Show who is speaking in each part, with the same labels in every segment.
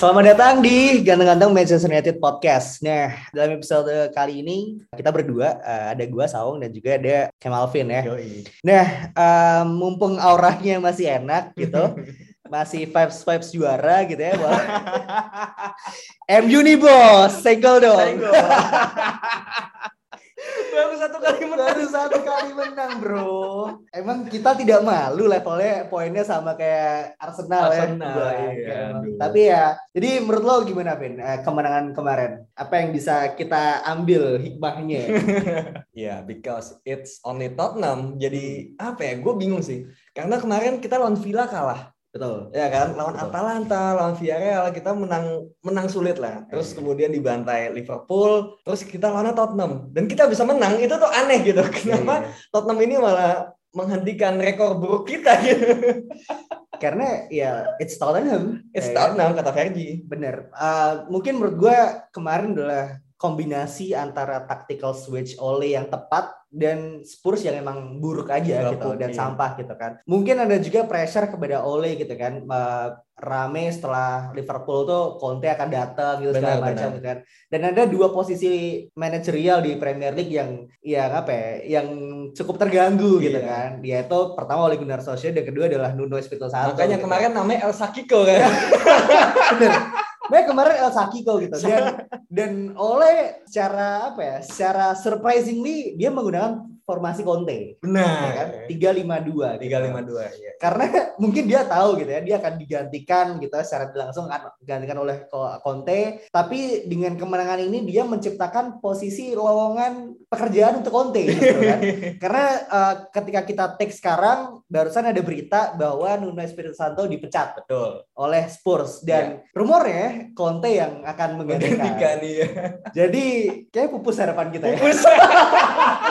Speaker 1: Selamat datang di Ganteng-Ganteng Manchester United Podcast. Nah, dalam episode kali ini kita berdua, eh, ada gua Saung dan juga ada Kemalvin ya. Nah, em, mumpung auranya masih enak gitu, masih vibes vibes juara gitu ya. MU nih bos, segel dong.
Speaker 2: Kali menang.
Speaker 1: Baru satu kali menang bro. Emang kita tidak malu levelnya poinnya sama kayak Arsenal,
Speaker 2: Arsenal,
Speaker 1: ya.
Speaker 2: Iya, aduh.
Speaker 1: Tapi ya, jadi menurut lo gimana Ben eh, kemenangan kemarin? Apa yang bisa kita ambil hikmahnya?
Speaker 2: Ya, because it's only Tottenham. Jadi apa ya? Gue bingung sih. Karena kemarin kita lawan Villa kalah.
Speaker 1: Betul.
Speaker 2: Ya kan? Lawan
Speaker 1: Betul.
Speaker 2: Atalanta, lawan Villarreal kita menang menang sulit lah. Terus
Speaker 1: Iya.
Speaker 2: kemudian dibantai Liverpool, terus kita lawan Tottenham dan kita bisa menang. Itu tuh aneh gitu. Kenapa
Speaker 1: Iya,
Speaker 2: Tottenham ini malah menghentikan rekor buruk kita gitu.
Speaker 1: Karena ya it's Tottenham.
Speaker 2: It's
Speaker 1: ya kan?
Speaker 2: Tottenham kata Fergie.
Speaker 1: Bener. Eh, mungkin menurut gue kemarin adalah kombinasi antara tactical switch Ole yang tepat dan Spurs yang emang buruk aja
Speaker 2: Gak
Speaker 1: gitu dan sampah gitu kan. Mungkin ada juga pressure kepada Ole gitu kan. Rame setelah Liverpool tuh Conte akan datang gitu segala
Speaker 2: Benar,
Speaker 1: macam
Speaker 2: benar.
Speaker 1: gitu kan. Dan ada dua posisi manajerial di Premier League yang yang apa ya, yang cukup terganggu gitu
Speaker 2: Iya.
Speaker 1: kan. Yaitu pertama Ole Gunnar Solskjaer dan kedua adalah Nuno Espirito Santo.
Speaker 2: Makanya
Speaker 1: gitu.
Speaker 2: kemarin namanya El Sakiko kan.
Speaker 1: bener. Makanya kemarin El Sakiko gitu dan dan oleh secara apa ya secara surprisingly dia menggunakan formasi Conte ya
Speaker 2: Benar.
Speaker 1: kan tiga lima dua
Speaker 2: Tiga lima dua ya.
Speaker 1: karena mungkin dia tahu gitu ya dia akan digantikan gitu ya, secara langsung akan digantikan oleh Conte tapi dengan kemenangan ini dia menciptakan posisi lowongan pekerjaan untuk Conte gitu kan karena eh, ketika kita take sekarang barusan ada berita bahwa Nuno Espirito Santo dipecat
Speaker 2: Betul.
Speaker 1: oleh Spurs dan rumornya Conte yang akan menggantikan.
Speaker 2: Gantikan iya.
Speaker 1: Jadi kayak pupus harapan kita ya.
Speaker 2: Pupus.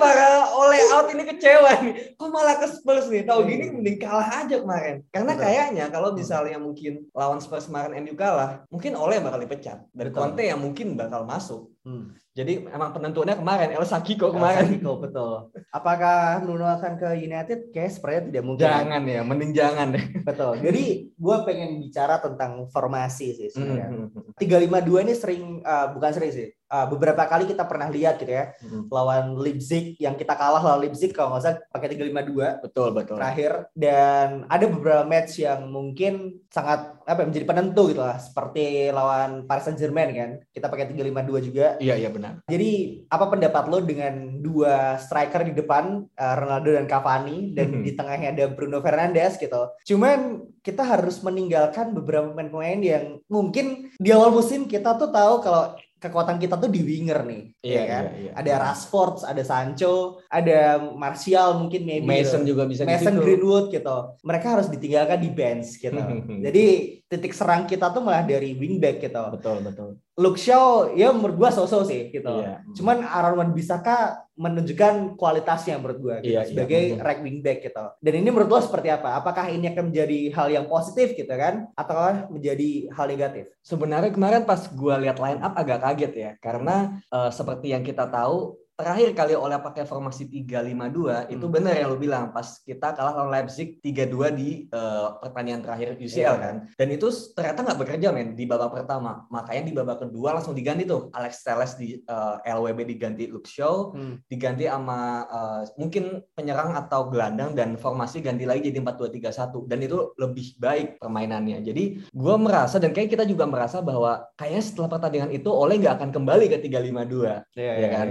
Speaker 2: para oleh out ini kecewa nih. Kok malah ke Spurs nih? Tahu gini mending kalah aja kemarin. Karena
Speaker 1: Betul.
Speaker 2: kayaknya kalau misalnya mungkin lawan Spurs kemarin MU kalah, mungkin oleh bakal dipecat. Dan
Speaker 1: Betul.
Speaker 2: Conte yang mungkin bakal masuk.
Speaker 1: Hmm.
Speaker 2: Jadi emang penentuannya kemarin El Sakiko kemarin.
Speaker 1: Sakiko, betul. Apakah Nuno akan ke United? Kayak sepertinya tidak mungkin.
Speaker 2: Jangan ya, mending jangan deh.
Speaker 1: Betul. Jadi gue pengen bicara tentang formasi sih sebenarnya.
Speaker 2: Hmm.
Speaker 1: 352 ini sering uh, bukan sering sih. Uh, beberapa kali kita pernah lihat gitu ya
Speaker 2: Hmm.
Speaker 1: lawan Leipzig yang kita kalah lawan Leipzig kalau nggak salah pakai 352
Speaker 2: Betul, betul.
Speaker 1: terakhir dan ada beberapa match yang mungkin sangat apa ya, menjadi penentu gitu lah seperti lawan Paris Saint Germain kan kita pakai 352 juga
Speaker 2: Iya, iya benar.
Speaker 1: jadi apa pendapat lo dengan dua striker di depan uh, Ronaldo dan Cavani dan
Speaker 2: Mhm.
Speaker 1: di tengahnya ada Bruno Fernandes gitu cuman kita harus meninggalkan beberapa pemain-pemain yang mungkin di awal musim kita tuh tahu kalau kekuatan kita tuh di winger nih
Speaker 2: Iya,
Speaker 1: ya kan
Speaker 2: iya, iya.
Speaker 1: ada Rashford ada Sancho ada Martial mungkin maybe
Speaker 2: Mason
Speaker 1: gitu.
Speaker 2: juga bisa di
Speaker 1: Mason
Speaker 2: situ.
Speaker 1: Greenwood gitu. Mereka harus ditinggalkan di bench gitu. Jadi titik serang kita tuh malah dari wingback gitu.
Speaker 2: Betul, betul.
Speaker 1: Luke Shaw ya menurut gua so-so sih gitu.
Speaker 2: Iya.
Speaker 1: Cuman Aaron Wan Bisaka menunjukkan kualitasnya menurut gua gitu,
Speaker 2: Iya, iya.
Speaker 1: sebagai
Speaker 2: Mhm.
Speaker 1: right wingback gitu. Dan ini menurut lo seperti apa? Apakah ini akan menjadi hal yang positif gitu kan atau menjadi hal negatif?
Speaker 2: Sebenarnya kemarin pas gua lihat line up agak kaget ya, karena eh, seperti yang kita tahu terakhir kali oleh pakai formasi 352 itu
Speaker 1: Hmm.
Speaker 2: benar yang lu bilang pas kita kalah lawan Leipzig 3-2 di eh, pertandingan terakhir UCL
Speaker 1: Iya.
Speaker 2: kan. Dan itu ternyata nggak bekerja men di babak pertama. Makanya di babak kedua langsung diganti tuh Alex Telles di eh, LWB diganti Luke Shaw,
Speaker 1: Hmm.
Speaker 2: diganti sama eh, mungkin penyerang atau gelandang dan formasi ganti lagi jadi 4-2-3-1 dan itu lebih baik permainannya. Jadi gua merasa dan kayak kita juga merasa bahwa kayaknya setelah pertandingan itu Oleh nggak akan kembali ke 352
Speaker 1: Iya,
Speaker 2: Iya kan?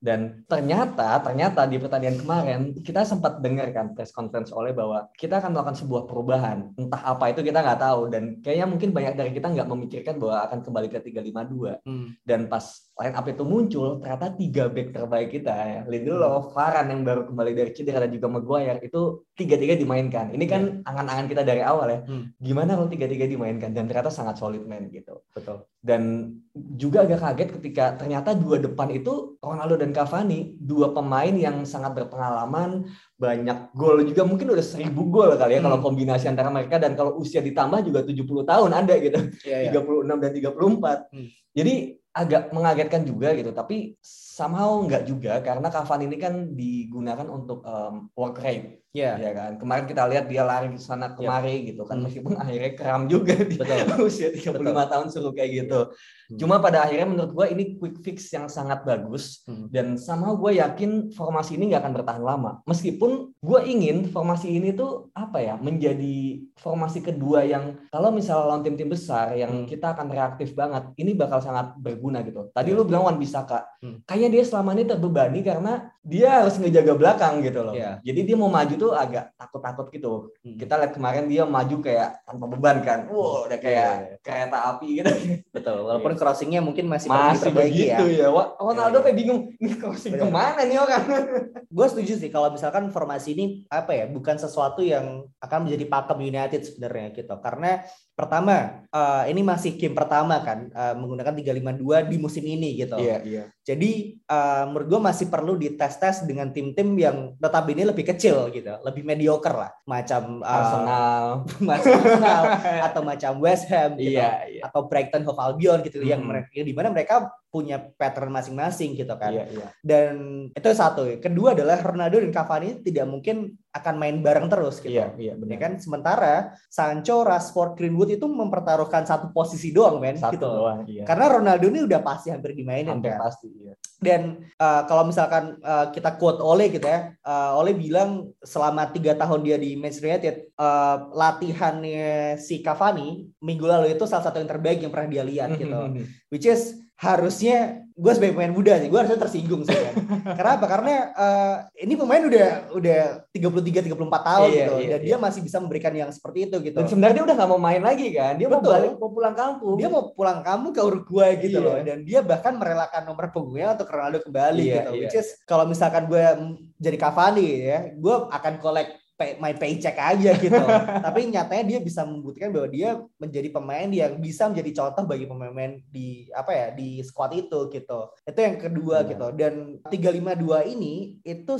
Speaker 2: Dan Dan ternyata, ternyata di pertandingan kemarin kita sempat dengar kan press conference oleh bahwa kita akan melakukan sebuah perubahan. Entah apa itu kita nggak tahu. Dan kayaknya mungkin banyak dari kita nggak memikirkan bahwa akan kembali ke 352. Hmm. Dan pas line up itu muncul, ternyata tiga back terbaik kita ya. Lindelof, Varane yang baru kembali dari cedera dan juga Maguire itu tiga-tiga dimainkan. Ini kan yeah. angan-angan kita dari awal ya. Hmm. Gimana kalau tiga-tiga dimainkan dan ternyata sangat solid man gitu.
Speaker 1: Betul.
Speaker 2: Dan juga agak kaget ketika ternyata dua depan itu Ronaldo dan Cavani dua pemain yang sangat berpengalaman banyak gol juga mungkin udah seribu gol kali ya hmm. kalau kombinasi antara mereka dan kalau usia ditambah juga 70 tahun ada gitu yeah, yeah. 36 dan 34 hmm. jadi agak mengagetkan juga gitu. Tapi somehow enggak juga karena Cavani ini kan digunakan untuk um, work rate Iya yeah. kan. Kemarin kita lihat dia lari ke sana iya. kemari yeah. gitu kan hmm. meskipun akhirnya kram juga di Betul. usia 35 Betul. tahun suruh kayak gitu. Hmm. Cuma pada akhirnya menurut gue ini quick fix yang sangat bagus hmm. dan sama gue yakin formasi ini nggak akan bertahan lama. Meskipun gue ingin formasi ini tuh apa ya menjadi formasi kedua yang kalau misalnya lawan tim-tim besar yang hmm. kita akan reaktif banget, ini bakal sangat berguna gitu. Tadi yeah. lu bilang Wan Bisaka, hmm. kayaknya dia selama ini terbebani karena dia harus ngejaga belakang gitu loh. Yeah. Jadi dia mau maju tuh agak takut-takut gitu. Hmm. Kita lihat kemarin dia maju kayak tanpa beban kan. Wow, udah kayak yeah. Iya. kereta api gitu.
Speaker 1: Betul. Walaupun yeah. crossingnya mungkin masih
Speaker 2: masih begitu ya. ya. Ronaldo yeah. kayak bingung ini crossing Betul. ke mana nih orang.
Speaker 1: Gue setuju sih kalau misalkan formasi ini apa ya bukan sesuatu yang akan menjadi pakem United sebenarnya gitu. Karena pertama uh, ini masih game pertama kan uh, menggunakan 352 di musim ini gitu.
Speaker 2: Iya, yeah, iya. Yeah.
Speaker 1: Jadi uh, menurut gue masih perlu dites-tes dengan tim-tim yang tetap ini lebih kecil gitu, lebih mediocre lah, macam
Speaker 2: uh, Arsenal,
Speaker 1: macam Arsenal atau macam West Ham gitu, yeah, yeah. atau Brighton Hove Albion gitu hmm. yang mereka di mana mereka punya pattern masing-masing gitu kan. Iya, iya. Dan itu satu. Kedua adalah Ronaldo dan Cavani tidak mungkin akan main bareng terus gitu. Iya, iya benar. Ya kan sementara Sancho, Rashford, Greenwood itu mempertaruhkan satu posisi doang, men. Satu gitu. doang, iya. Karena Ronaldo ini udah pasti hampir dimainin
Speaker 2: hampir kan. pasti, iya.
Speaker 1: Dan uh, kalau misalkan uh, kita quote Ole gitu ya, uh, Ole bilang selama tiga tahun dia di Manchester United, uh, latihannya si Cavani minggu lalu itu salah satu yang terbaik yang pernah dia lihat gitu. Which is harusnya gue sebagai pemain muda sih, gue harusnya tersinggung sih kan. Karena apa? Karena uh, ini pemain udah udah 33 34 tahun iya, gitu iya, dan iya. dia masih bisa memberikan yang seperti itu gitu.
Speaker 2: Dan sebenarnya dia udah gak mau main lagi kan. Dia Betul. mau balik mau pulang kampung.
Speaker 1: Dia mau pulang kampung ke Uruguay gitu iya. loh dan dia bahkan merelakan nomor punggungnya untuk Ronaldo kembali iya, gitu. Iya. Which is kalau misalkan gue jadi Cavani ya, gue akan collect pay, my paycheck aja gitu. Tapi nyatanya dia bisa membuktikan bahwa dia menjadi pemain yang bisa menjadi contoh bagi pemain-pemain di apa ya di squad itu gitu. Itu yang kedua hmm. gitu. Dan 352 ini itu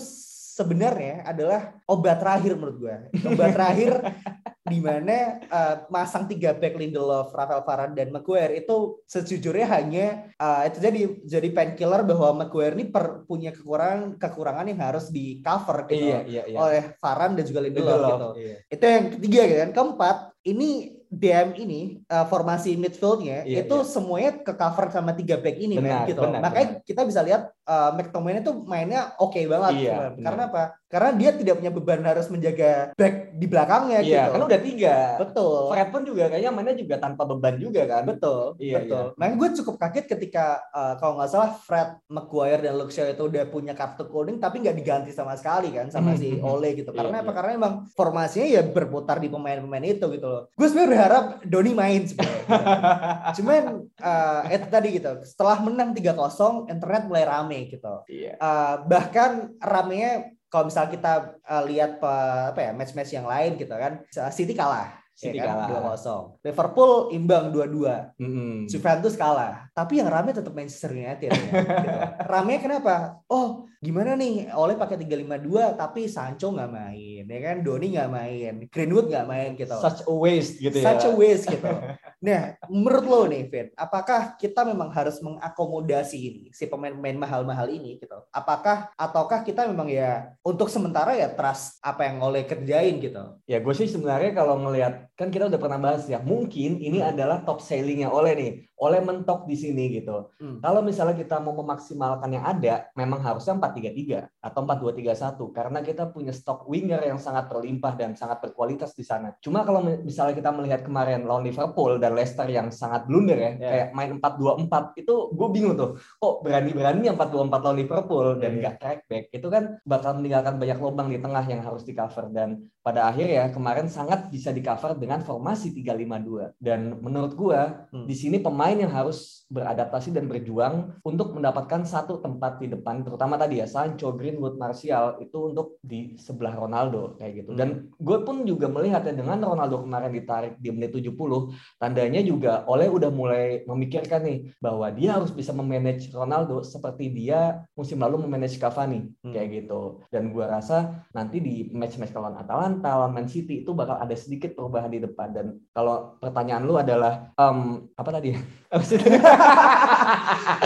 Speaker 1: sebenarnya adalah obat terakhir menurut gue. Obat terakhir di mana uh, masang tiga back Lindelof, Rafael Varane dan Maguire itu sejujurnya hanya uh, itu jadi jadi painkiller bahwa Maguire ini per, punya kekurangan kekurangan yang harus di cover gitu iya, iya, iya. oleh Varane dan juga Lindelof, Lindelof gitu. Iya. Itu yang ketiga kan. Keempat, ini DM ini uh, formasi midfieldnya iya, itu iya. semuanya ke cover sama tiga back ini benar, gitu. Benar, Makanya benar. kita bisa lihat uh, McTominay itu mainnya oke okay banget. Iya, Karena apa? Karena dia tidak punya beban harus menjaga back di belakangnya
Speaker 2: iya,
Speaker 1: gitu.
Speaker 2: karena udah tiga.
Speaker 1: Betul.
Speaker 2: Fred pun juga kayaknya mainnya juga tanpa beban juga kan.
Speaker 1: Betul. Iya, betul. Iya. Makanya gue cukup kaget ketika uh, kalau nggak salah Fred, Maguire dan Luke Shaw itu udah punya kartu kuning tapi nggak diganti sama sekali kan sama si Ole gitu. Iya, karena iya, apa? Iya. Karena emang formasinya ya berputar di pemain-pemain itu gitu loh. Gue sebenarnya berharap Doni main sebenarnya. Gitu. Cuman uh, itu tadi gitu. Setelah menang 3-0, internet mulai rame gitu. Iya. Uh, bahkan ramenya kalau misalnya kita uh, lihat apa ya match-match yang lain gitu kan City kalah City ya kan? kalah 2-0. Liverpool imbang 2-2. Mm-hmm. Juventus kalah. Tapi yang rame tetap Manchester United ya. gitu. Rame kenapa? Oh, gimana nih? Oleh pakai 352 tapi Sancho nggak main, ya kan? Doni nggak main, Greenwood nggak main gitu.
Speaker 2: Such a waste gitu
Speaker 1: ya. Such a waste gitu. Nah, menurut lo nih, Vin, apakah kita memang harus mengakomodasi ini si pemain-pemain mahal-mahal ini gitu? Apakah ataukah kita memang ya untuk sementara ya trust apa yang oleh kerjain gitu?
Speaker 2: Ya, gue sih sebenarnya kalau ngelihat kan kita udah pernah bahas ya mungkin ini hmm. adalah top sellingnya oleh nih oleh mentok di sini gitu hmm. kalau misalnya kita mau memaksimalkan yang ada memang harusnya 433 atau 4231 karena kita punya stok winger yang sangat berlimpah dan sangat berkualitas di sana cuma kalau misalnya kita melihat kemarin lawan Liverpool dan Leicester yang sangat blunder ya, yeah. kayak main 4-2-4 itu gue bingung tuh, kok berani-berani yang 4-2-4 lawan Liverpool dan yeah. gak track back itu kan bakal meninggalkan banyak lubang di tengah yang harus di cover dan pada akhir ya kemarin sangat bisa di cover dengan formasi 3-5-2 dan menurut gue hmm. di sini pemain yang harus beradaptasi dan berjuang untuk mendapatkan satu tempat di depan terutama tadi ya Sancho, Greenwood, Martial itu untuk di sebelah Ronaldo kayak gitu dan gue pun juga melihat ya dengan Ronaldo kemarin ditarik di menit 70 tandanya juga oleh udah mulai memikirkan nih bahwa dia harus bisa memanage Ronaldo seperti dia musim lalu memanage Cavani hmm. kayak gitu dan gue rasa nanti di match-match lawan Atalanta lawan Man City itu bakal ada sedikit perubahan di depan dan kalau pertanyaan lu adalah um, apa tadi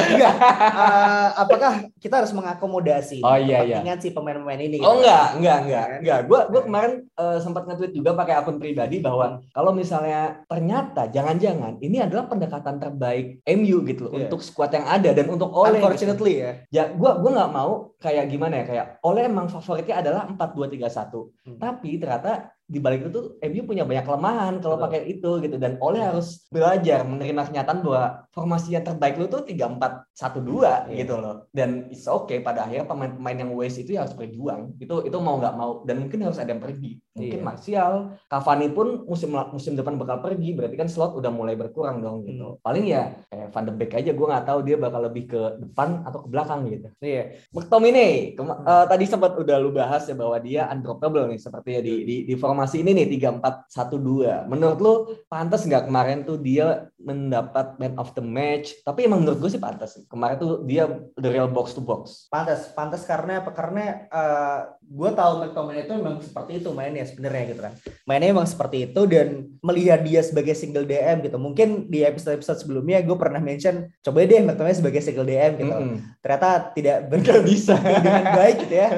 Speaker 1: enggak uh, apakah kita harus mengakomodasi
Speaker 2: oh iya iya
Speaker 1: si pemain-pemain ini
Speaker 2: oh gitu? enggak enggak enggak enggak gue gue kemarin uh, sempat nge-tweet juga pakai akun pribadi bahwa kalau misalnya ternyata jangan-jangan ini adalah pendekatan terbaik MU gitu loh yeah. untuk squad yang ada dan untuk Ole
Speaker 1: gitu. unfortunately gitu. ya
Speaker 2: ya gue gue nggak mau kayak gimana ya kayak Ole emang favoritnya adalah empat dua tiga satu hmm. tapi ternyata di balik itu MU punya banyak kelemahan kalau pakai itu gitu. Dan Oleh harus belajar menerima kenyataan bahwa formasi yang terbaik lu tuh tiga empat satu dua iya. gitu loh. Dan it's okay pada akhirnya pemain-pemain yang waste itu ya harus berjuang. Itu itu mau nggak mau. Dan mungkin harus ada yang pergi. Mungkin yeah. Martial Cavani pun musim musim depan bakal pergi. Berarti kan slot udah mulai berkurang dong gitu. Hmm. paling ya kayak Van de Beek aja. Gue nggak tahu dia bakal lebih ke depan atau ke belakang gitu.
Speaker 1: Iya.
Speaker 2: Yeah. ini uh, tadi sempat udah lu bahas ya bahwa dia undroppable nih seperti ya di di, di form formasi ini nih tiga empat satu dua. Menurut lu pantas nggak kemarin tuh dia mendapat man of the match? Tapi emang menurut gue sih pantas. Kemarin tuh dia the real box to box.
Speaker 1: Pantas, pantas karena apa? Karena uh, gue tahu McTominay itu memang seperti itu mainnya sebenarnya gitu kan. Mainnya memang seperti itu dan melihat dia sebagai single DM gitu. Mungkin di episode-episode sebelumnya gue pernah mention coba deh McTominay sebagai single DM gitu. Mm -hmm. Ternyata tidak
Speaker 2: benar bisa
Speaker 1: dengan baik gitu ya.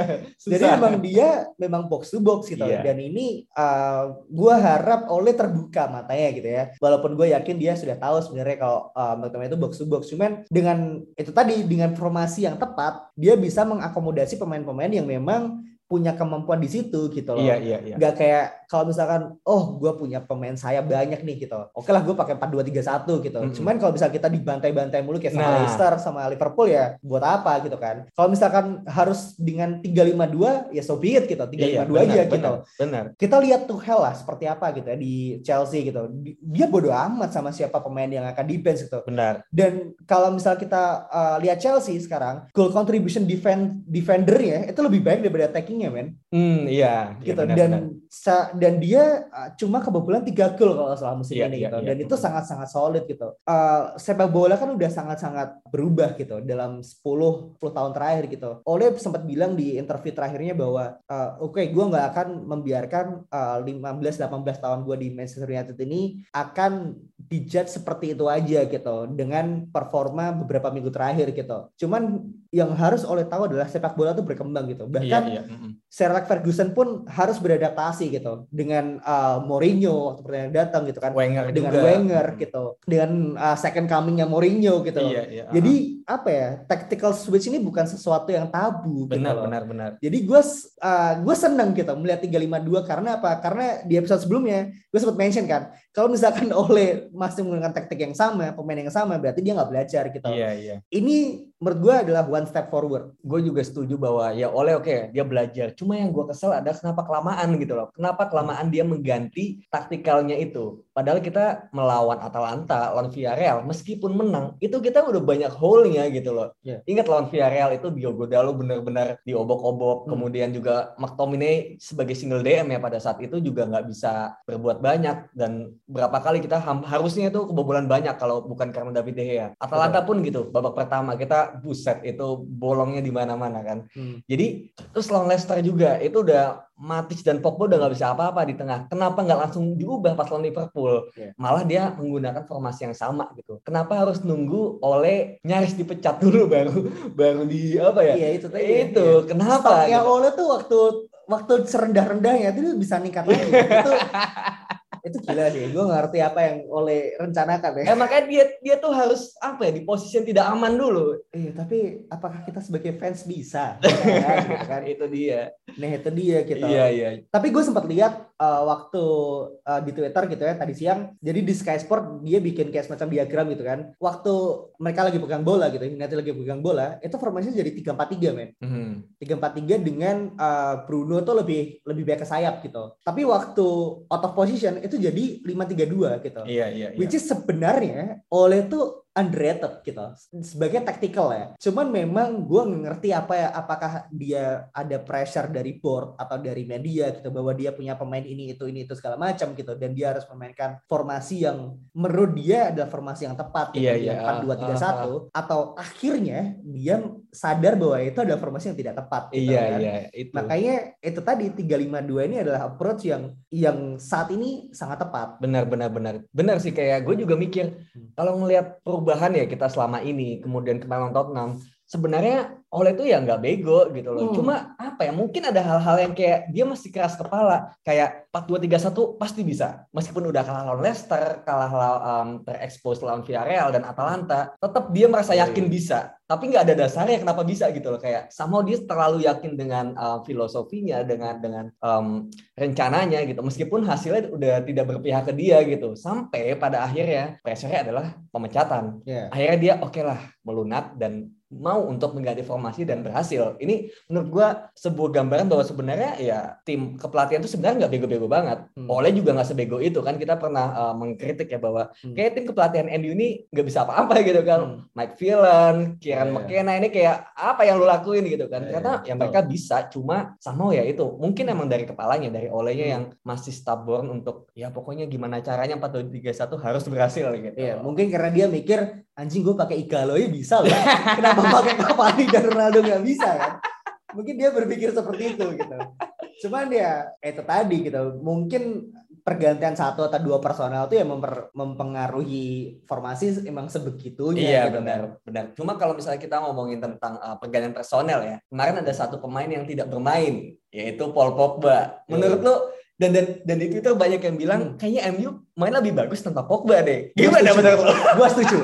Speaker 1: Jadi memang dia memang box to box gitu. Yeah. Dan ini uh, eh, gue harap oleh terbuka matanya gitu ya. Walaupun gue yakin dia sudah tahu sebenarnya kalau uh, McTominay itu box to box. Cuman dengan itu tadi dengan formasi yang tepat, dia bisa mengakomodasi pemain-pemain yang memang punya kemampuan di situ gitu loh.
Speaker 2: Iya, iya, iya.
Speaker 1: Gak kayak kalau misalkan, oh gue punya pemain saya banyak nih gitu. Oke lah gue pakai 4-2-3-1 gitu. Mm -hmm. Cuman kalau misalnya kita dibantai-bantai mulu kayak sama nah. Leicester, sama Liverpool ya buat apa gitu kan. Kalau misalkan harus dengan 3-5-2 ya so be it gitu. 3-5-2 iya, benar, aja benar, gitu.
Speaker 2: Benar.
Speaker 1: Kita lihat tuh hell lah seperti apa gitu ya di Chelsea gitu. Dia bodoh amat sama siapa pemain yang akan defense gitu.
Speaker 2: Benar.
Speaker 1: Dan kalau misalnya kita uh, lihat Chelsea sekarang, goal contribution defend defendernya itu lebih baik daripada attacking passingnya men
Speaker 2: hmm iya,
Speaker 1: iya gitu benar, dan benar. Dan dia uh, cuma kebobolan tiga gol kalau salah musim yeah, ini yeah, gitu. yeah. dan itu sangat sangat solid gitu. Uh, sepak bola kan udah sangat sangat berubah gitu dalam 10 10 tahun terakhir gitu. Oleh sempat bilang di interview terakhirnya bahwa uh, oke okay, gue nggak akan membiarkan uh, 15 18 tahun gue di Manchester United ini akan dijudge seperti itu aja gitu dengan performa beberapa minggu terakhir gitu. Cuman yang harus oleh tahu adalah sepak bola itu berkembang gitu. Bahkan yeah, yeah. Sir Alex Ferguson pun harus beradaptasi gitu dengan uh, Mourinho seperti yang datang gitu kan
Speaker 2: Wenger
Speaker 1: dengan
Speaker 2: juga.
Speaker 1: Wenger gitu dengan uh, second comingnya Mourinho gitu.
Speaker 2: Iya, iya,
Speaker 1: jadi uh-huh. apa ya tactical switch ini bukan sesuatu yang tabu
Speaker 2: gitu benar
Speaker 1: gitu
Speaker 2: benar benar.
Speaker 1: Jadi gue uh, gue seneng gitu melihat 352 karena apa? Karena di episode sebelumnya gue sempat mention kan kalau misalkan oleh masih menggunakan taktik yang sama pemain yang sama berarti dia nggak belajar gitu.
Speaker 2: Iya iya.
Speaker 1: Ini menurut gue adalah one step forward.
Speaker 2: Gue juga setuju bahwa ya oleh oke okay, dia belajar. Cuma yang gue kesel ada kenapa kelamaan gitu loh. Kenapa kelamaan dia mengganti taktikalnya itu. Padahal kita melawan Atalanta, lawan Villarreal, meskipun menang, itu kita udah banyak hole-nya gitu loh. Yeah. Ingat lawan Villarreal itu Diogo Dalo benar-benar diobok-obok. Hmm. Kemudian juga McTominay sebagai single DM ya pada saat itu juga nggak bisa berbuat banyak. Dan berapa kali kita harusnya itu kebobolan banyak kalau bukan karena David De Gea. Atalanta pun gitu, babak pertama kita buset itu bolongnya di mana-mana kan. Hmm. Jadi terus lawan Leicester juga itu udah Matic dan Pogba udah nggak bisa apa-apa di tengah. Kenapa nggak langsung diubah pas lawan Liverpool? Yeah. Malah dia menggunakan formasi yang sama gitu. Kenapa harus nunggu oleh nyaris dipecat dulu baru baru di apa ya?
Speaker 1: Iya itu tadi.
Speaker 2: Itu ya. kenapa?
Speaker 1: Yang gitu. oleh tuh waktu waktu serendah-rendahnya itu bisa ningkat lagi. itu itu gila sih. Gue ngerti apa yang oleh rencanakan ya.
Speaker 2: Eh, makanya dia dia tuh harus apa ya di posisi yang tidak aman dulu.
Speaker 1: Iya, tapi apakah kita sebagai fans bisa? Ya, gitu kan?
Speaker 2: itu dia.
Speaker 1: Nah itu dia gitu.
Speaker 2: Iya iya.
Speaker 1: Tapi gue sempat lihat uh, waktu uh, di Twitter gitu ya tadi siang. Jadi di Sky Sport dia bikin kayak semacam diagram gitu kan. Waktu mereka lagi pegang bola gitu, United lagi pegang bola, itu formasinya jadi tiga empat tiga men.
Speaker 2: Hmm.
Speaker 1: Tiga empat tiga dengan uh, Bruno tuh lebih lebih baik ke sayap gitu. Tapi waktu out of position itu jadi lima tiga dua gitu.
Speaker 2: Iya iya. iya.
Speaker 1: Which is sebenarnya oleh tuh underrated gitu sebagai tactical ya. Cuman memang gue ngerti apa ya apakah dia ada pressure dari board atau dari media gitu bahwa dia punya pemain ini itu ini itu segala macam gitu dan dia harus memainkan formasi yang menurut dia adalah formasi yang tepat gitu,
Speaker 2: Iya, iya.
Speaker 1: empat dua tiga satu atau akhirnya dia sadar bahwa itu adalah formasi yang tidak tepat. Gitu,
Speaker 2: Iya
Speaker 1: kan.
Speaker 2: iya itu.
Speaker 1: Makanya itu tadi 352 ini adalah approach yang yang saat ini sangat tepat.
Speaker 2: Benar benar benar. Benar sih kayak gue juga mikir
Speaker 1: Hmm.
Speaker 2: kalau ngelihat perubahan ya kita selama ini kemudian kemarin Tottenham sebenarnya oleh itu ya nggak bego gitu loh.
Speaker 1: Hmm.
Speaker 2: Cuma apa ya mungkin ada hal-hal yang kayak dia masih keras kepala kayak 4-2-3-1 pasti bisa. Meskipun udah kalah lawan Leicester, kalah lawan um, terekspos lawan Villarreal dan Atalanta, tetap dia merasa
Speaker 1: Oh,
Speaker 2: yakin
Speaker 1: iya.
Speaker 2: bisa. Tapi nggak ada dasarnya kenapa bisa gitu loh kayak sama dia terlalu yakin dengan uh, filosofinya dengan dengan um, rencananya gitu meskipun hasilnya udah tidak berpihak ke dia gitu sampai pada akhirnya pressure adalah pemecatan
Speaker 1: Ya.
Speaker 2: akhirnya dia oke lah melunak dan mau untuk mengganti formasi dan berhasil ini menurut gua sebuah gambaran bahwa sebenarnya ya tim kepelatihan itu sebenarnya nggak bego-bego banget
Speaker 1: Hmm.
Speaker 2: oleh juga nggak sebego itu kan kita pernah uh, mengkritik ya bahwa
Speaker 1: Hmm.
Speaker 2: kayak tim kepelatihan MU ini nggak bisa apa-apa gitu kan
Speaker 1: Hmm.
Speaker 2: Mike Villan, Kieran
Speaker 1: iya.
Speaker 2: McKenna ini kayak apa yang lu lakuin gitu kan
Speaker 1: Iya,
Speaker 2: ternyata
Speaker 1: iya,
Speaker 2: ya mereka bisa cuma sama ya itu mungkin emang dari kepalanya dari olehnya
Speaker 1: Hmm.
Speaker 2: yang masih stubborn untuk ya pokoknya gimana caranya 4 2 3 1 harus berhasil gitu.
Speaker 1: Iya, mungkin karena dia mikir anjing gue pakai Igalo ya bisa loh. Kenapa pakai Cavani dan Ronaldo nggak bisa kan? Mungkin dia berpikir seperti itu gitu. Cuman ya itu tadi gitu. Mungkin pergantian satu atau dua personal itu ya memper- mempengaruhi formasi emang sebegitunya.
Speaker 2: Iya
Speaker 1: gitu
Speaker 2: benar
Speaker 1: kan.
Speaker 2: benar. Cuma kalau misalnya kita ngomongin tentang uh, pergantian personel ya, kemarin ada satu pemain yang tidak bermain, yaitu Paul Pogba. Menurut lo dan dan dan di Twitter banyak yang bilang
Speaker 1: Hmm.
Speaker 2: kayaknya MU main lebih bagus tanpa Pogba deh. Gimana menurut lo?
Speaker 1: Gua setuju.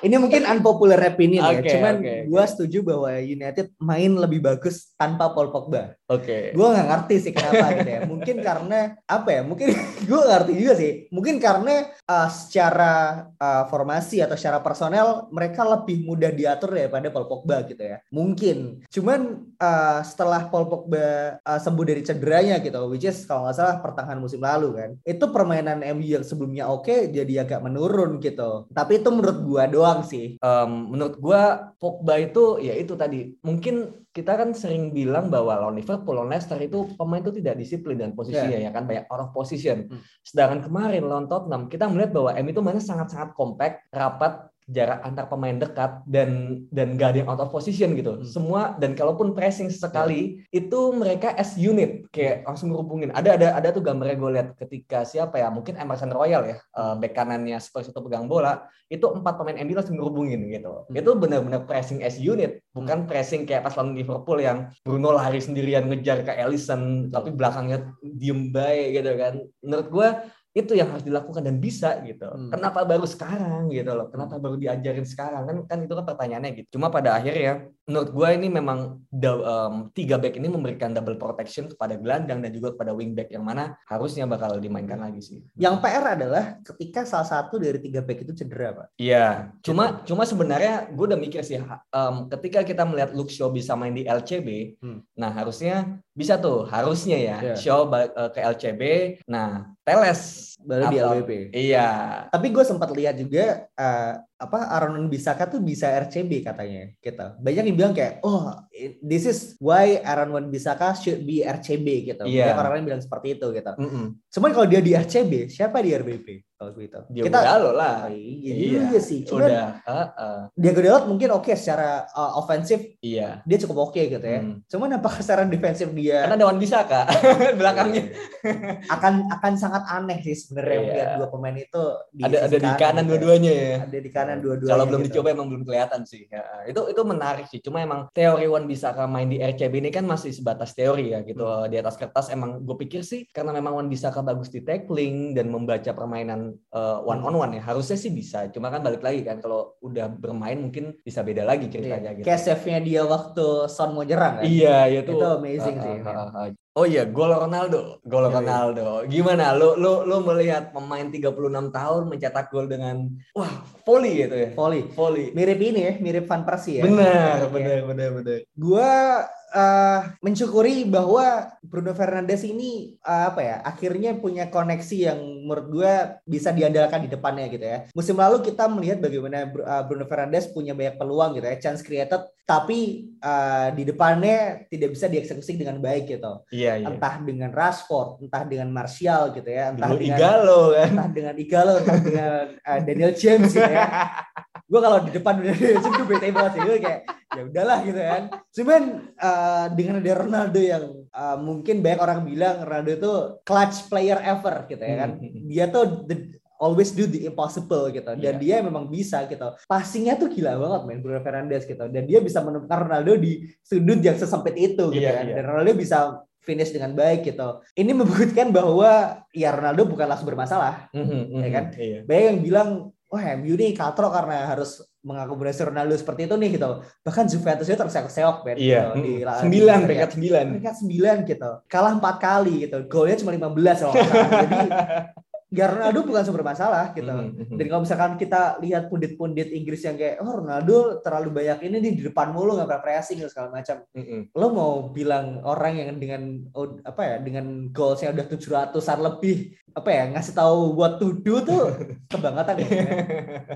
Speaker 1: Ini mungkin unpopular opinion ya.
Speaker 2: Oke,
Speaker 1: Cuman
Speaker 2: oke.
Speaker 1: gua setuju bahwa United main lebih bagus tanpa Paul Pogba.
Speaker 2: Oke.
Speaker 1: gue nggak ngerti sih kenapa gitu ya mungkin karena apa ya mungkin gue ngerti juga sih mungkin karena uh, secara uh, formasi atau secara personel mereka lebih mudah diatur daripada Paul Pogba gitu ya mungkin cuman uh, setelah Paul Pogba uh, sembuh dari cederanya gitu which is kalau nggak salah pertengahan musim lalu kan itu permainan MU yang sebelumnya oke jadi agak menurun gitu tapi itu menurut gue doang sih
Speaker 2: Em, menurut gua Pogba itu ya itu tadi mungkin kita kan sering bilang bahwa lawan Liverpool, lawan Leicester itu pemain itu tidak disiplin dan posisinya ya kan banyak out of position.
Speaker 1: Hmm.
Speaker 2: Sedangkan kemarin lawan Tottenham kita melihat bahwa M itu mainnya sangat-sangat compact, rapat, jarak antar pemain dekat dan dan gak ada yang out of position gitu.
Speaker 1: Hmm.
Speaker 2: Semua dan kalaupun pressing sekali itu mereka as unit kayak langsung ngerubungin. Ada ada ada tuh gambarnya gue lihat ketika siapa ya mungkin Emerson Royal ya eh, bek kanannya Spurs itu pegang bola itu empat pemain MU langsung ngerubungin gitu.
Speaker 1: Hmm.
Speaker 2: Itu benar-benar pressing as unit, bukan pressing kayak pas lawan Liverpool yang Bruno lari sendirian ngejar ke Alisson tapi belakangnya diem baik gitu kan. Menurut gua itu yang harus dilakukan dan bisa gitu.
Speaker 1: Hmm.
Speaker 2: Kenapa baru sekarang gitu loh? Kenapa baru diajarin sekarang kan kan itu kan pertanyaannya gitu. Cuma pada akhirnya menurut gua ini memang da- em, tiga back ini memberikan double protection kepada gelandang dan juga kepada wing back yang mana harusnya bakal dimainkan lagi sih.
Speaker 1: yang PR adalah ketika salah satu dari tiga back itu cedera pak
Speaker 2: Iya, cuma cuma sebenarnya gue udah mikir sih, em, ketika kita melihat Luke Shaw bisa main di LCB,
Speaker 1: Hmm.
Speaker 2: nah harusnya bisa tuh, harusnya ya. Shaw balik eh, ke LCB, nah Teles
Speaker 1: baru di LWP
Speaker 2: Iya,
Speaker 1: Tapi gue sempat lihat juga eh, apa Aaron Bisaka tuh bisa RCB katanya gitu. Banyak yang bilang kayak oh this is why Aaron Wan Bisaka should be RCB gitu.
Speaker 2: Iya.
Speaker 1: Banyak orang lain bilang seperti itu gitu.
Speaker 2: Mm-mm.
Speaker 1: Cuman kalau dia di RCB, siapa di RBP kalau gitu?
Speaker 2: Dia Kita, lah.
Speaker 1: Oh, iya, juga sih. Cuman
Speaker 2: Udah, uh, uh,
Speaker 1: Diego Dalot mungkin oke secara uh, ofensif
Speaker 2: iya.
Speaker 1: dia cukup oke gitu ya.
Speaker 2: Hmm.
Speaker 1: Cuman apakah secara defensif dia
Speaker 2: Karena Dewan bisa kak belakangnya.
Speaker 1: akan akan sangat aneh sih sebenarnya
Speaker 2: Iya.
Speaker 1: melihat dua pemain itu
Speaker 2: Ada ada
Speaker 1: sisi
Speaker 2: di kanan
Speaker 1: gitu ya.
Speaker 2: dua-duanya ya.
Speaker 1: ada di kanan permainan dua-duanya.
Speaker 2: Kalau belum gitu. dicoba emang belum kelihatan sih. Ya, itu itu menarik sih. Cuma emang teori Wan bisa main di RCB ini kan masih sebatas teori ya gitu. Hmm. Di atas kertas emang gue pikir sih karena memang Wan bisa bagus di tackling dan membaca permainan uh, one on one ya. Harusnya sih bisa. Cuma kan balik lagi kan kalau udah bermain mungkin bisa beda lagi ceritanya
Speaker 1: yeah.
Speaker 2: gitu.
Speaker 1: Kayak save-nya dia waktu Son mau nyerang kan.
Speaker 2: Iya, itu,
Speaker 1: itu amazing uh, sih. Uh, uh,
Speaker 2: uh, Oh iya, gol Ronaldo, gol Ronaldo. Gimana lu lu lu melihat pemain 36 tahun mencetak gol dengan wah, volley gitu ya.
Speaker 1: Volley.
Speaker 2: Volley.
Speaker 1: Mirip ini ya, mirip Van Persie ya.
Speaker 2: Benar, benar, benar, benar.
Speaker 1: Gua uh, mensyukuri bahwa Bruno Fernandes ini uh, apa ya akhirnya punya koneksi yang menurut gue bisa diandalkan di depannya gitu ya. Musim lalu kita melihat bagaimana uh, Bruno Fernandes punya banyak peluang gitu ya, chance created, tapi uh, di depannya tidak bisa dieksekusi dengan baik gitu.
Speaker 2: Iya, iya.
Speaker 1: Entah dengan Rashford, entah dengan Martial gitu ya, entah
Speaker 2: Dulu
Speaker 1: dengan
Speaker 2: Igalo kan.
Speaker 1: Entah dengan Igalo, entah dengan uh, Daniel James gitu ya. gue kalau di depan udah James gue bete banget sih gue kayak ya udahlah gitu kan. Cuman uh, dengan ada Ronaldo yang uh, mungkin banyak orang bilang Ronaldo itu clutch player ever gitu ya kan. Hmm, hmm, hmm. Dia tuh the, always do the impossible gitu dan yeah. dia memang bisa gitu passingnya tuh gila banget main Bruno Fernandes gitu dan dia bisa menemukan Ronaldo di sudut yang sesempit itu gitu yeah, kan yeah. dan Ronaldo bisa finish dengan baik gitu ini membuktikan bahwa ya Ronaldo bukanlah sumber masalah mm -hmm, ya kan yeah. banyak yang bilang wah MU nih katro karena harus mengakomodasi Ronaldo seperti itu nih gitu. Bahkan Juventus itu terseok-seok
Speaker 2: Ben. Iya. Gitu, di, sembilan, peringkat sembilan.
Speaker 1: Peringkat sembilan gitu. Kalah empat kali gitu. Golnya cuma lima belas loh. Jadi ya Ronaldo bukan sumber masalah gitu. Mm -hmm. Dan kalau misalkan kita lihat pundit-pundit Inggris yang kayak oh Ronaldo terlalu banyak ini nih di depan mulu nggak pernah pressing segala macam. Mm -hmm. Lo mau bilang orang yang dengan oh, apa ya dengan goalsnya udah tujuh ratusan lebih apa ya ngasih tahu buat to do tuh kebangetan ya.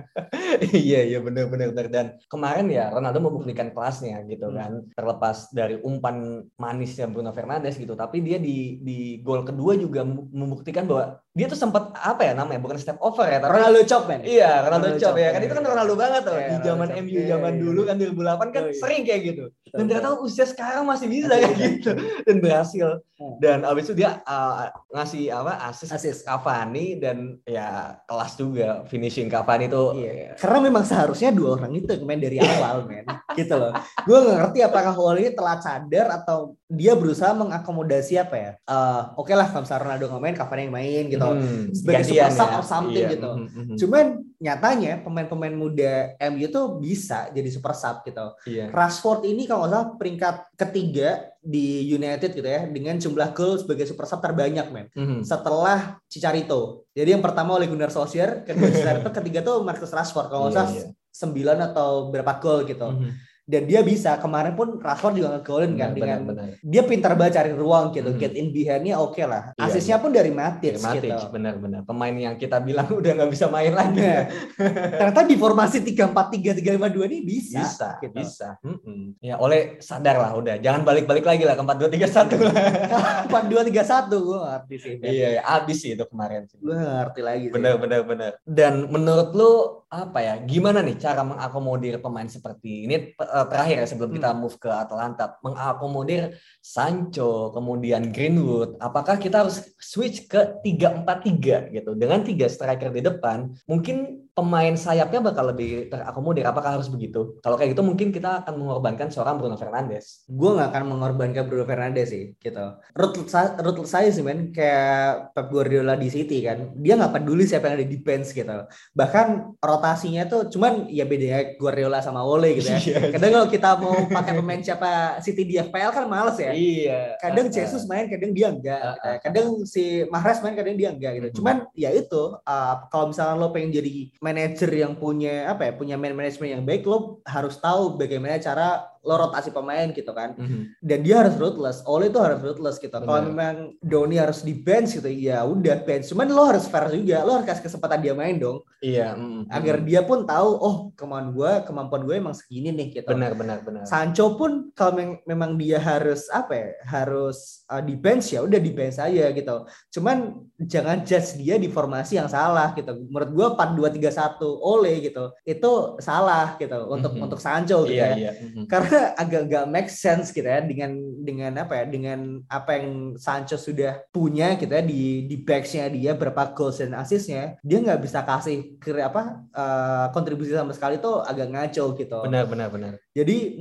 Speaker 2: iya iya benar benar dan kemarin ya Ronaldo membuktikan kelasnya gitu hmm. kan. Terlepas dari umpan manisnya Bruno Fernandes gitu tapi dia di di gol kedua juga membuktikan bahwa dia tuh sempat apa ya namanya bukan step over ya
Speaker 1: tapi Ronaldo chop man
Speaker 2: iya Ronaldo, Ronaldo chop, ya. Kan itu kan Ronaldo banget tuh. Yeah, di zaman MU zaman yeah, dulu kan 2008 kan oh, iya. sering kayak gitu dan ternyata usia sekarang masih bisa kayak gitu dan berhasil hmm. dan abis itu dia uh, ngasih apa asis, asis Cavani dan ya kelas juga finishing Cavani itu
Speaker 1: iya. karena memang seharusnya dua orang itu main dari awal men gitu loh gue nggak ngerti apakah Wally telah sadar atau dia berusaha mengakomodasi apa ya uh, oke okay lah kalau misalnya Ronaldo nggak main Cavani yang main gitu hmm, sebagai super ya. or something iya. gitu. Mm -hmm. Cuman nyatanya pemain-pemain muda MU tuh bisa jadi super sub gitu. Iya. Rashford ini kalau nggak salah peringkat ketiga di United gitu ya dengan jumlah gol sebagai super sub terbanyak men. Mm -hmm. Setelah Cicarito. Jadi yang pertama oleh Gunnar Solskjaer, kedua Cicarito, ketiga tuh Marcus Rashford kalau nggak salah sembilan atau berapa gol gitu. Mm -hmm dan dia bisa kemarin pun Rashford juga ngegolin kan dengan benar. dia pintar banget cari ruang gitu hmm. get in behind-nya oke okay lah. Iya, asisnya iya. pun dari Matic,
Speaker 2: Matic gitu. benar-benar pemain yang kita bilang udah nggak bisa main lagi.
Speaker 1: Iya. ternyata di formasi tiga empat tiga tiga lima dua ini bisa
Speaker 2: bisa gitu. bisa. Hmm. ya oleh sadar lah udah. Jangan balik-balik lagi lah ke empat dua tiga satu lah.
Speaker 1: empat dua tiga satu gue ngerti sih.
Speaker 2: Iya, iya abis sih itu kemarin sih.
Speaker 1: Gue ngerti lagi
Speaker 2: bener bener bener dan menurut lu apa ya? Gimana nih cara mengakomodir pemain seperti ini uh, terakhir ya sebelum hmm. kita move ke Atalanta mengakomodir Sancho kemudian Greenwood apakah kita harus switch ke 3-4-3 gitu dengan tiga striker di depan mungkin pemain sayapnya bakal lebih terakomodir. Apakah harus begitu? Kalau kayak gitu mungkin kita akan mengorbankan seorang Bruno Fernandes.
Speaker 1: Gue nggak akan mengorbankan Bruno Fernandes sih, gitu. Root, root saya sih men, kayak Pep Guardiola di City kan, dia nggak peduli siapa yang ada di bench gitu. Bahkan rotasinya tuh, cuman ya beda ya Guardiola sama Ole gitu ya. Iya. kadang kalau kita mau pakai pemain siapa City di FPL kan males ya.
Speaker 2: Iya.
Speaker 1: Kadang Jesus main, kadang dia enggak. Gitu ya. Kadang si Mahrez main, kadang dia enggak gitu. Cuman ya itu, uh, kalau misalnya lo pengen jadi manajer yang punya apa ya punya man management yang baik lo harus tahu bagaimana cara lo rotasi pemain gitu kan. Mm-hmm. Dan dia harus ruthless. Oleh itu harus ruthless gitu. Kalau memang Doni harus di bench gitu, ya udah bench. Cuman lo harus fair juga. Lo harus kasih kesempatan dia main dong.
Speaker 2: Iya. Mm-hmm.
Speaker 1: Agar dia pun tahu, oh kemampuan gue, kemampuan gue emang segini nih gitu.
Speaker 2: Benar, benar, benar.
Speaker 1: Sancho pun kalau mem- memang dia harus apa ya, harus uh, di bench ya udah di bench aja gitu. Cuman jangan judge dia di formasi yang salah gitu. Menurut gue 4 2 3 1 oleh gitu. Itu salah gitu untuk mm-hmm. untuk Sancho gitu
Speaker 2: iya,
Speaker 1: ya.
Speaker 2: Iya. Mm-hmm.
Speaker 1: Karena agak gak make sense gitu ya dengan dengan apa ya dengan apa yang Sancho sudah punya gitu ya di di backsnya dia berapa goals dan assistnya dia nggak bisa kasih ke apa uh, kontribusi sama sekali tuh agak ngaco gitu.
Speaker 2: Benar benar benar.
Speaker 1: Jadi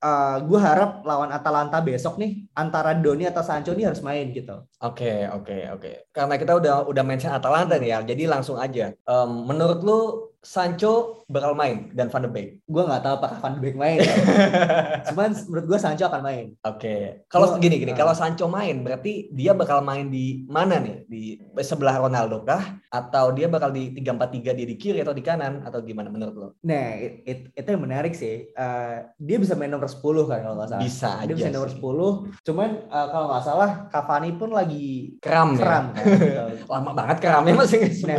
Speaker 1: uh, eh, gue harap lawan Atalanta besok nih antara Doni atau Sancho nih harus main gitu.
Speaker 2: Oke okay, oke okay, oke. Okay. Karena kita udah udah mention Atalanta nih ya, jadi langsung aja. Um, menurut lu Sancho bakal main dan Van de Beek.
Speaker 1: Gue nggak tahu apakah Van de Beek main. Ya. Cuman menurut gue Sancho akan main.
Speaker 2: Oke. Okay. Kalau gini gini, uh, kalau Sancho main berarti dia bakal main di mana nih? Di sebelah Ronaldo kah? Atau dia bakal di tiga empat tiga di kiri atau di kanan atau gimana menurut lo?
Speaker 1: Nah, it, it, itu yang menarik sih. Uh, dia bisa main nomor 10 kan kalau nggak salah.
Speaker 2: Bisa
Speaker 1: dia
Speaker 2: aja.
Speaker 1: Dia bisa nomor sih. 10. Cuman uh, kalau nggak salah Cavani pun lagi
Speaker 2: kram.
Speaker 1: Ya? Kram. Ya?
Speaker 2: Kan? Lama banget kramnya masih
Speaker 1: nah,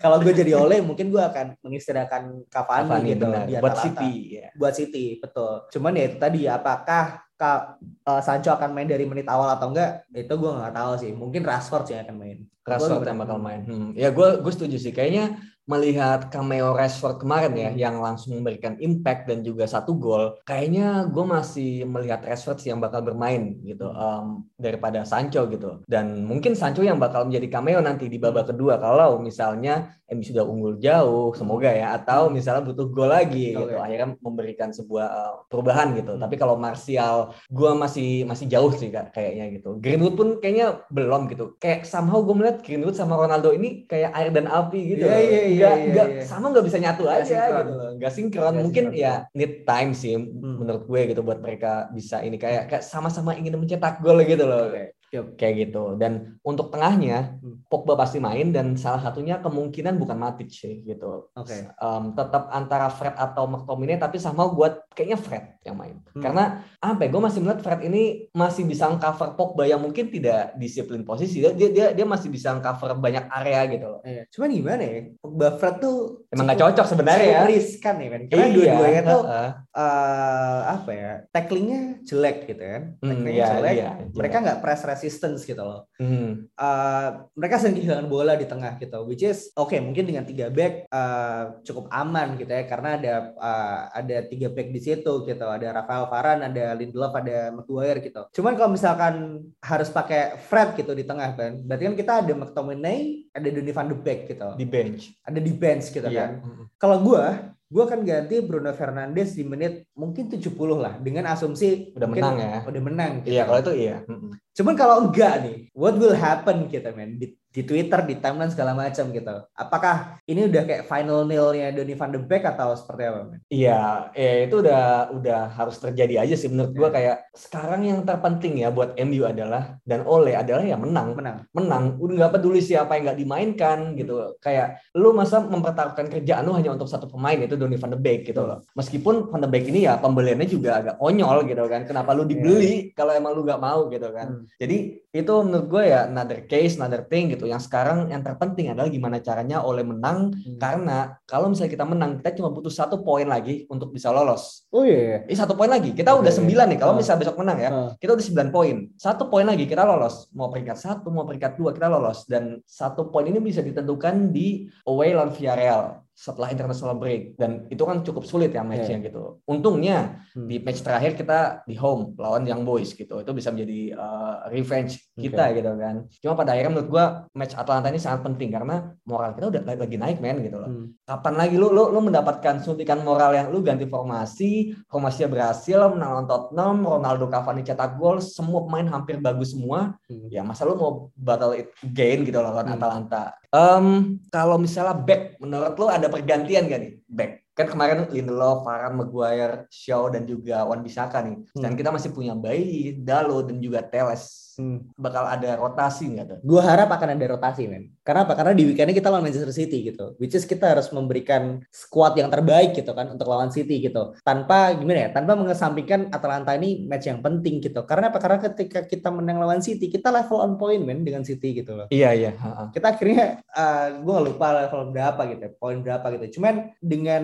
Speaker 1: kalau gue jadi oleh mungkin gue akan mengistirahatkan Cavani, Cavani gitu
Speaker 2: benar.
Speaker 1: di
Speaker 2: buat City
Speaker 1: ya. buat City betul cuman ya itu tadi apakah Ka, uh, Sancho akan main dari menit awal atau enggak itu gue nggak tahu sih mungkin Rashford sih yang akan main
Speaker 2: Rashford yang bakal main hmm. ya gue gue setuju sih kayaknya melihat cameo Rashford kemarin ya yang langsung memberikan impact dan juga satu gol kayaknya gue masih melihat Rashford sih yang bakal bermain gitu um, daripada Sancho gitu. Dan mungkin Sancho yang bakal menjadi cameo nanti di babak kedua kalau misalnya MU sudah unggul jauh semoga ya atau misalnya butuh gol lagi okay. gitu akhirnya memberikan sebuah uh, perubahan gitu. Hmm. tapi kalau Martial gue masih masih jauh sih kayaknya gitu. Greenwood pun kayaknya belum gitu. Kayak somehow gue melihat Greenwood sama Ronaldo ini kayak air dan api gitu
Speaker 1: yeah, yeah, yeah
Speaker 2: nggak iya, nggak iya. sama nggak bisa nyatu gak aja sinkron. gitu loh nggak sinkron gak mungkin sinkron. ya need time sih hmm. menurut gue gitu buat mereka bisa ini kayak kayak sama-sama ingin mencetak gol gitu loh okay. Yep. kayak gitu. Dan untuk tengahnya hmm. Pogba pasti main dan salah satunya kemungkinan bukan Matic sih gitu.
Speaker 1: Okay.
Speaker 2: um, tetap antara Fred atau McTominay tapi sama buat kayaknya Fred yang main. Hmm. karena apa ya gue masih melihat Fred ini masih bisa cover Pogba yang mungkin tidak disiplin posisi. Dia dia dia masih bisa cover banyak area gitu loh.
Speaker 1: Iya. cuman gimana ya Pogba Fred tuh
Speaker 2: emang nggak cocok sebenarnya ya.
Speaker 1: riskan ya kan karena iya, dua-duanya tuh uh, uh, apa ya tacklingnya jelek gitu kan. Hmm, tacklingnya hmm, jelek. iya, mereka nggak press resistance gitu loh. Hmm. Uh, mereka sering kehilangan bola di tengah gitu, which is oke okay, mungkin dengan tiga back uh, cukup aman gitu ya karena ada uh, ada tiga back di situ gitu, ada Rafael Varane, ada Lindelof, ada Maguire gitu. Cuman kalau misalkan harus pakai Fred gitu di tengah kan, berarti kan kita ada McTominay, ada Donny van de Beek gitu.
Speaker 2: Di bench.
Speaker 1: Ada di bench gitu iya. kan. Kalau gue gue akan ganti Bruno Fernandes di menit mungkin 70 lah dengan asumsi
Speaker 2: udah menang ya
Speaker 1: udah menang
Speaker 2: gitu. iya kalau itu iya
Speaker 1: cuman kalau enggak nih what will happen kita men di di Twitter, di timeline segala macam gitu. Apakah ini udah kayak final nilnya Donny van de Beek atau seperti apa?
Speaker 2: Iya, ya itu udah udah harus terjadi aja sih menurut gua iya. kayak sekarang yang terpenting ya buat MU adalah dan Ole adalah ya menang.
Speaker 1: Menang.
Speaker 2: Menang. Udah nggak peduli siapa yang nggak dimainkan gitu. Kayak lu masa mempertaruhkan kerjaan lu hanya untuk satu pemain itu Donny van de Beek gitu loh. Meskipun van de Beek ini ya pembeliannya juga agak konyol gitu kan. Kenapa lu dibeli yeah. kalau emang lu nggak mau gitu kan. Hmm. Jadi itu menurut gue ya another case, another thing gitu. Yang sekarang yang terpenting adalah gimana caranya oleh menang hmm. karena kalau misalnya kita menang kita cuma butuh satu poin lagi untuk bisa lolos.
Speaker 1: Oh iya.
Speaker 2: Ini satu poin lagi. Kita okay. udah sembilan nih. Kalau uh. misalnya besok menang ya, uh. kita udah sembilan poin. Satu poin lagi kita lolos. Mau peringkat satu, mau peringkat dua kita lolos. Dan satu poin ini bisa ditentukan di away lawan Villarreal setelah international break dan itu kan cukup sulit ya matchnya yeah. gitu. Untungnya hmm. di match terakhir kita di home lawan Young Boys gitu. Itu bisa menjadi uh, revenge kita okay. gitu kan. Cuma pada akhirnya menurut gua match Atlanta ini sangat penting karena moral kita udah lagi naik men gitu loh. Hmm. Kapan lagi lu lu lu mendapatkan suntikan moral yang lu ganti formasi, formasinya berhasil, menang lawan Tottenham, Ronaldo Cavani cetak gol, semua pemain hampir bagus semua. Hmm. Ya masa lu mau battle it again gitu loh lawan hmm. Atalanta. Um, kalau misalnya back, menurut lo ada pergantian gak nih back? Kan kemarin Lindelof, Varane, Maguire, Shaw dan juga Wan Bisaka nih. Dan hmm. kita masih punya Bailey, Dalo dan juga Teles hmm. bakal ada rotasi nggak tuh?
Speaker 1: Gue harap akan ada rotasi men. Karena apa? Karena di weekendnya kita lawan Manchester City gitu. Which is kita harus memberikan squad yang terbaik gitu kan untuk lawan City gitu. Tanpa gimana ya? Tanpa mengesampingkan Atalanta ini match yang penting gitu. Karena apa? Karena ketika kita menang lawan City, kita level on point men dengan City gitu loh.
Speaker 2: Iya iya.
Speaker 1: Kita akhirnya uh, eh, gue gak lupa level berapa gitu, poin berapa gitu. Cuman dengan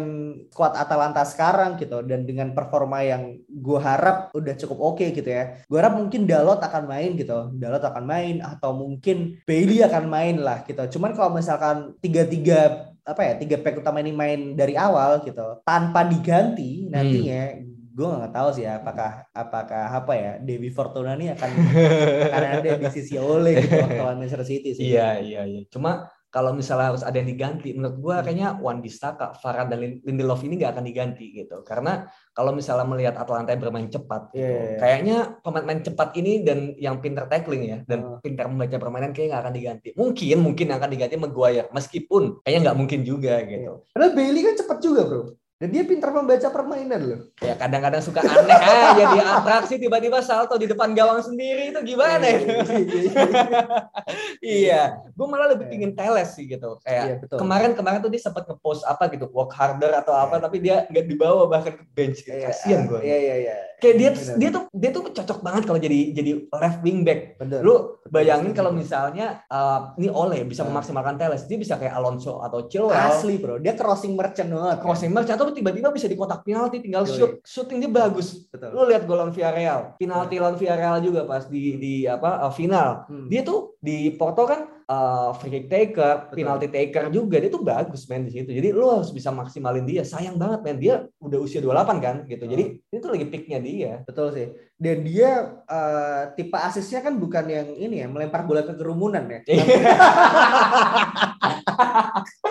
Speaker 1: squad Atalanta sekarang gitu dan dengan performa yang gue harap udah cukup oke okay, gitu ya. Gue harap mungkin Dalot akan main gitu gitu Dalot akan main atau mungkin Bailey akan main lah gitu cuman kalau misalkan tiga-tiga apa ya tiga pack utama ini main dari awal gitu tanpa diganti nantinya hmm gue nggak tahu sih ya apakah apakah apa ya Dewi Fortuna ini akan akan ada di sisi Ole gitu waktu Manchester City sih.
Speaker 2: Iya iya iya. Cuma kalau misalnya harus ada yang diganti, menurut gue kayaknya Wan Bissaka, Farad dan Lindelof ini nggak akan diganti gitu. Karena kalau misalnya melihat Atalanta bermain cepat, gitu, yeah. Iya, iya. kayaknya pemain-pemain cepat ini dan yang pinter tackling ya dan uh. pintar membaca permainan kayaknya nggak akan diganti. Mungkin mungkin akan diganti Maguire, meskipun kayaknya nggak mungkin juga gitu.
Speaker 1: Yeah. Karena Bailey kan cepat juga bro. Dan dia pintar membaca permainan loh.
Speaker 2: Ya kadang-kadang suka aneh aja dia atraksi tiba-tiba salto di depan gawang sendiri itu gimana ya? iya, gue malah lebih pingin teles sih gitu. Kayak iya, kemarin kemarin tuh dia sempat ngepost apa gitu, work harder atau apa, iya. tapi dia nggak dibawa bahkan ke bench. Iya, Kasian gue.
Speaker 1: Iya iya iya.
Speaker 2: Kayak dia Bener. dia tuh dia tuh cocok banget kalau jadi jadi left wing back. Bener. Lu bayangin kalau misalnya uh, ini Ole bisa memaksimalkan teles, dia bisa kayak Alonso atau Chilwell.
Speaker 1: Asli bro, dia crossing merchant banget.
Speaker 2: Crossing merchant atau tiba-tiba bisa di kotak penalti tinggal shoot shooting dia bagus Betul. lu lihat gol lawan Villarreal penalti lawan Villarreal juga pas di di apa uh, final hmm. dia tuh di Porto kan uh, free taker, Betul. penalty taker juga dia tuh bagus main di situ. Jadi lu harus bisa maksimalin dia. Sayang banget men dia udah usia 28 kan gitu. Oh. Jadi itu lagi peaknya dia.
Speaker 1: Betul sih. Dan dia uh, tipe asisnya kan bukan yang ini ya melempar bola ke kerumunan ya.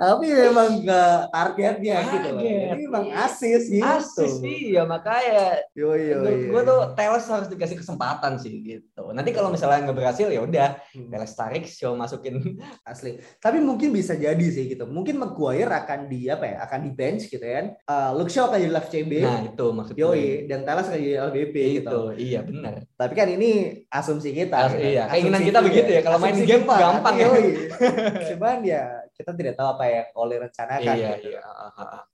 Speaker 1: tapi memang ke targetnya Target. gitu loh. Jadi memang asis gitu.
Speaker 2: Asis iya makanya. Yo yo. yo gue tuh Teles harus dikasih kesempatan sih gitu. Nanti kalau misalnya nggak berhasil ya udah hmm. Teles tarik show masukin
Speaker 1: asli. Tapi mungkin bisa jadi sih gitu. Mungkin Maguire akan di apa ya? Akan di bench gitu kan. Uh, Luke Shaw akan jadi left CB.
Speaker 2: Nah itu maksudnya.
Speaker 1: Yoi dan Teles akan jadi LBP gitu.
Speaker 2: Iya benar.
Speaker 1: Tapi kan ini asumsi kita.
Speaker 2: As gitu. Iya. Keinginan kita begitu ya. Kalau main game gampang ya.
Speaker 1: Cuman ya kita tidak tahu apa yang oleh rencanakan.
Speaker 2: Iya, gitu. iya.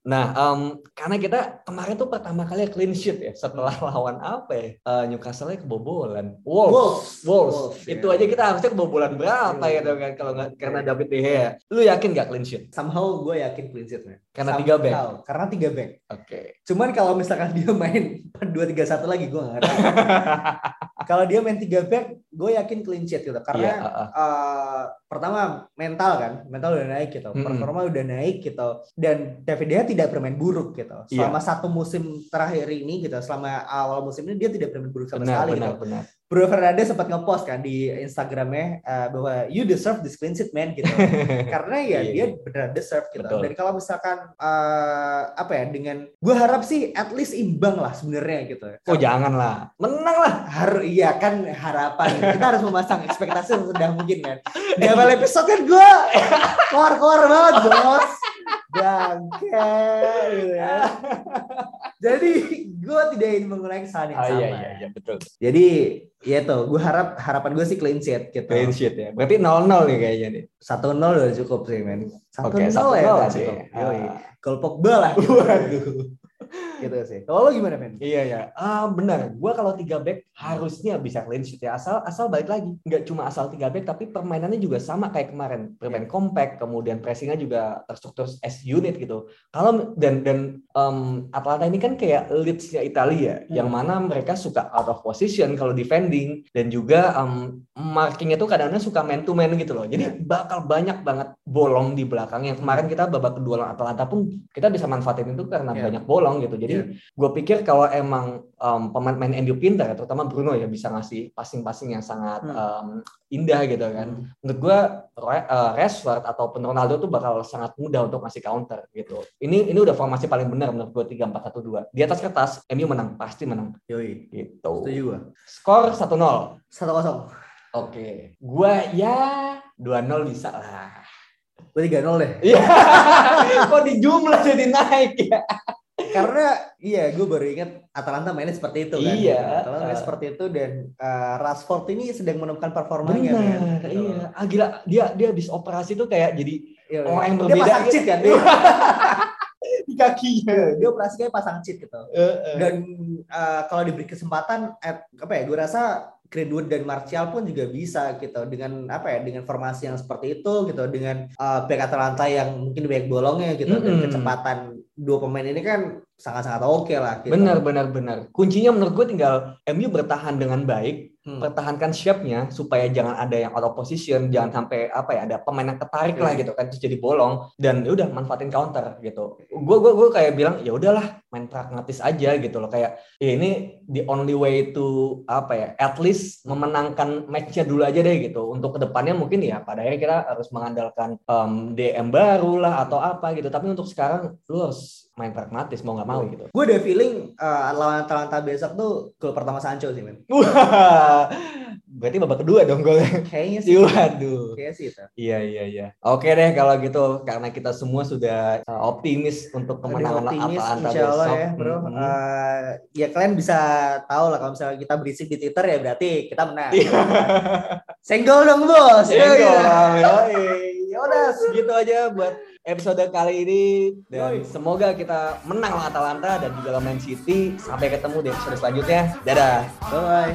Speaker 2: Nah, um, karena kita kemarin tuh pertama kali clean sheet ya setelah hmm. lawan apa ya? Uh, Newcastle kebobolan. Wolves. Wolves. Wolves. Wolves Itu iya. aja kita harusnya kebobolan berapa iya. ya kan kalau nggak karena David De Gea. Lu yakin nggak clean sheet?
Speaker 1: Somehow gue yakin clean sheet man.
Speaker 2: Karena tiga back.
Speaker 1: Karena tiga back.
Speaker 2: Oke. Okay.
Speaker 1: Cuman kalau misalkan dia main dua tiga satu lagi gue nggak kalau dia main tiga back, gue yakin clean sheet gitu. Karena yeah, uh, uh. Uh, pertama mental kan, mental udah naik gitu, mm -hmm. performa udah naik gitu, dan David Dea tidak bermain buruk gitu. Iya. Selama yeah. satu musim terakhir ini gitu, selama awal musim ini dia tidak bermain buruk sama benar, sekali benar, gitu. Benar. Bruno Fernandes sempat ngepost kan di Instagramnya uh, bahwa you deserve this clean sheet man gitu. Karena ya yeah, dia yeah. benar deserve gitu. Betul. dan kalau misalkan uh, apa ya dengan gue harap sih at least imbang lah sebenarnya gitu.
Speaker 2: Oh jangan lah. Menang lah.
Speaker 1: Harus iya kan harapan. Kita harus memasang ekspektasi sesudah mungkin kan di awal episode kan gue keluar keluar banget bos bangke gitu ya jadi gue tidak ingin mengulangi kesalahan yang oh,
Speaker 2: sama iya, iya, iya, betul
Speaker 1: jadi Iya tuh, gue harap harapan gue sih clean sheet gitu.
Speaker 2: Clean sheet ya. Berarti 0-0 nih kayaknya nih.
Speaker 1: 1-0 udah cukup sih, men. 1-0 okay, ya udah cukup. Uh, Gol Pogba lah. Gitu. Waduh gitu sih. Kalau lo gimana, men?
Speaker 2: Iya ya, uh, benar. Gua kalau tiga back harusnya bisa clean sheet ya. Asal asal balik lagi, nggak cuma asal tiga back, tapi permainannya juga sama kayak kemarin. Bermain yeah. compact, kemudian pressingnya juga terstruktur as unit gitu. Kalau dan dan um, Atlanta ini kan kayak Leeds-nya Italia, hmm. yang mana mereka suka out of position kalau defending dan juga um, markingnya tuh kadang-kadang suka man to man gitu loh. Jadi yeah. bakal banyak banget bolong di belakang. Yang kemarin kita babak kedua lawan Atlanta pun kita bisa manfaatin itu karena yeah. banyak bolong gitu. Jadi yeah. gue pikir kalau emang um, pemain-pemain MU pintar, terutama Bruno ya bisa ngasih passing-passing yang sangat hmm. um, indah gitu kan. Hmm. Menurut gue uh, Rashford ataupun Ronaldo tuh bakal sangat mudah untuk ngasih counter gitu. Ini ini udah formasi paling benar menurut gue tiga empat satu dua. Di atas kertas MU menang pasti menang.
Speaker 1: Yoi.
Speaker 2: Gitu.
Speaker 1: Setuju gue.
Speaker 2: Skor satu nol.
Speaker 1: Satu kosong.
Speaker 2: Oke. Gue ya dua nol bisa lah.
Speaker 1: Gue tiga nol deh.
Speaker 2: Iya. Kok di jumlah jadi naik ya?
Speaker 1: Karena iya gue baru ingat Atalanta mainnya seperti itu kan
Speaker 2: iya
Speaker 1: Atalanta mainnya uh, seperti itu dan uh, Rashford ini sedang menemukan performanya
Speaker 2: benar kan, gitu. iya ah, gila dia dia habis operasi tuh kayak jadi iya, orang yang berbeda
Speaker 1: dia pasang gitu. cheat kan dia
Speaker 2: di kakinya
Speaker 1: iya, dia operasi kayak pasang cheat gitu uh, uh. dan uh, kalau diberi kesempatan eh, apa ya gue rasa Greenwood dan Martial pun juga bisa gitu dengan apa ya dengan formasi yang seperti itu gitu dengan uh, back Atalanta yang mungkin back bolongnya gitu mm -hmm. dan kecepatan dua pemain ini kan sangat-sangat oke okay lah.
Speaker 2: Gitu. Benar, benar, benar. Kuncinya menurut gue tinggal MU bertahan dengan baik hmm. pertahankan shape-nya supaya jangan ada yang out of position, jangan sampai apa ya ada pemain yang ketarik hmm. lah gitu kan terus jadi bolong dan ya udah manfaatin counter gitu. Gue gue gue kayak bilang ya udahlah main pragmatis aja gitu loh kayak ya ini the only way to apa ya at least memenangkan matchnya dulu aja deh gitu. Untuk ke depannya mungkin ya pada akhirnya kita harus mengandalkan um, DM baru lah atau apa gitu. Tapi untuk sekarang lu harus main pragmatis mau nggak mau gitu.
Speaker 1: Gue ada feeling uh, lawan Atalanta besok tuh gol pertama Sancho sih men.
Speaker 2: Wah, berarti babak kedua dong golnya.
Speaker 1: Kayaknya sih.
Speaker 2: Waduh.
Speaker 1: Kayaknya sih itu.
Speaker 2: Iya iya iya. Oke deh kalau gitu karena kita semua sudah uh, optimis untuk kemenangan
Speaker 1: optimis,
Speaker 2: Atalanta
Speaker 1: insya Allah
Speaker 2: besok.
Speaker 1: ya bro.
Speaker 2: Hmm.
Speaker 1: Uh, ya kalian bisa tahu lah kalau misalnya kita berisik di Twitter ya berarti kita menang.
Speaker 2: Iya.
Speaker 1: Senggol dong bos.
Speaker 2: Senggol.
Speaker 1: Ya,
Speaker 2: Ya udah segitu aja buat episode kali ini dan semoga kita menang lawan Atalanta dan juga lawan Man City. Sampai ketemu di episode selanjutnya. Dadah.
Speaker 1: Bye.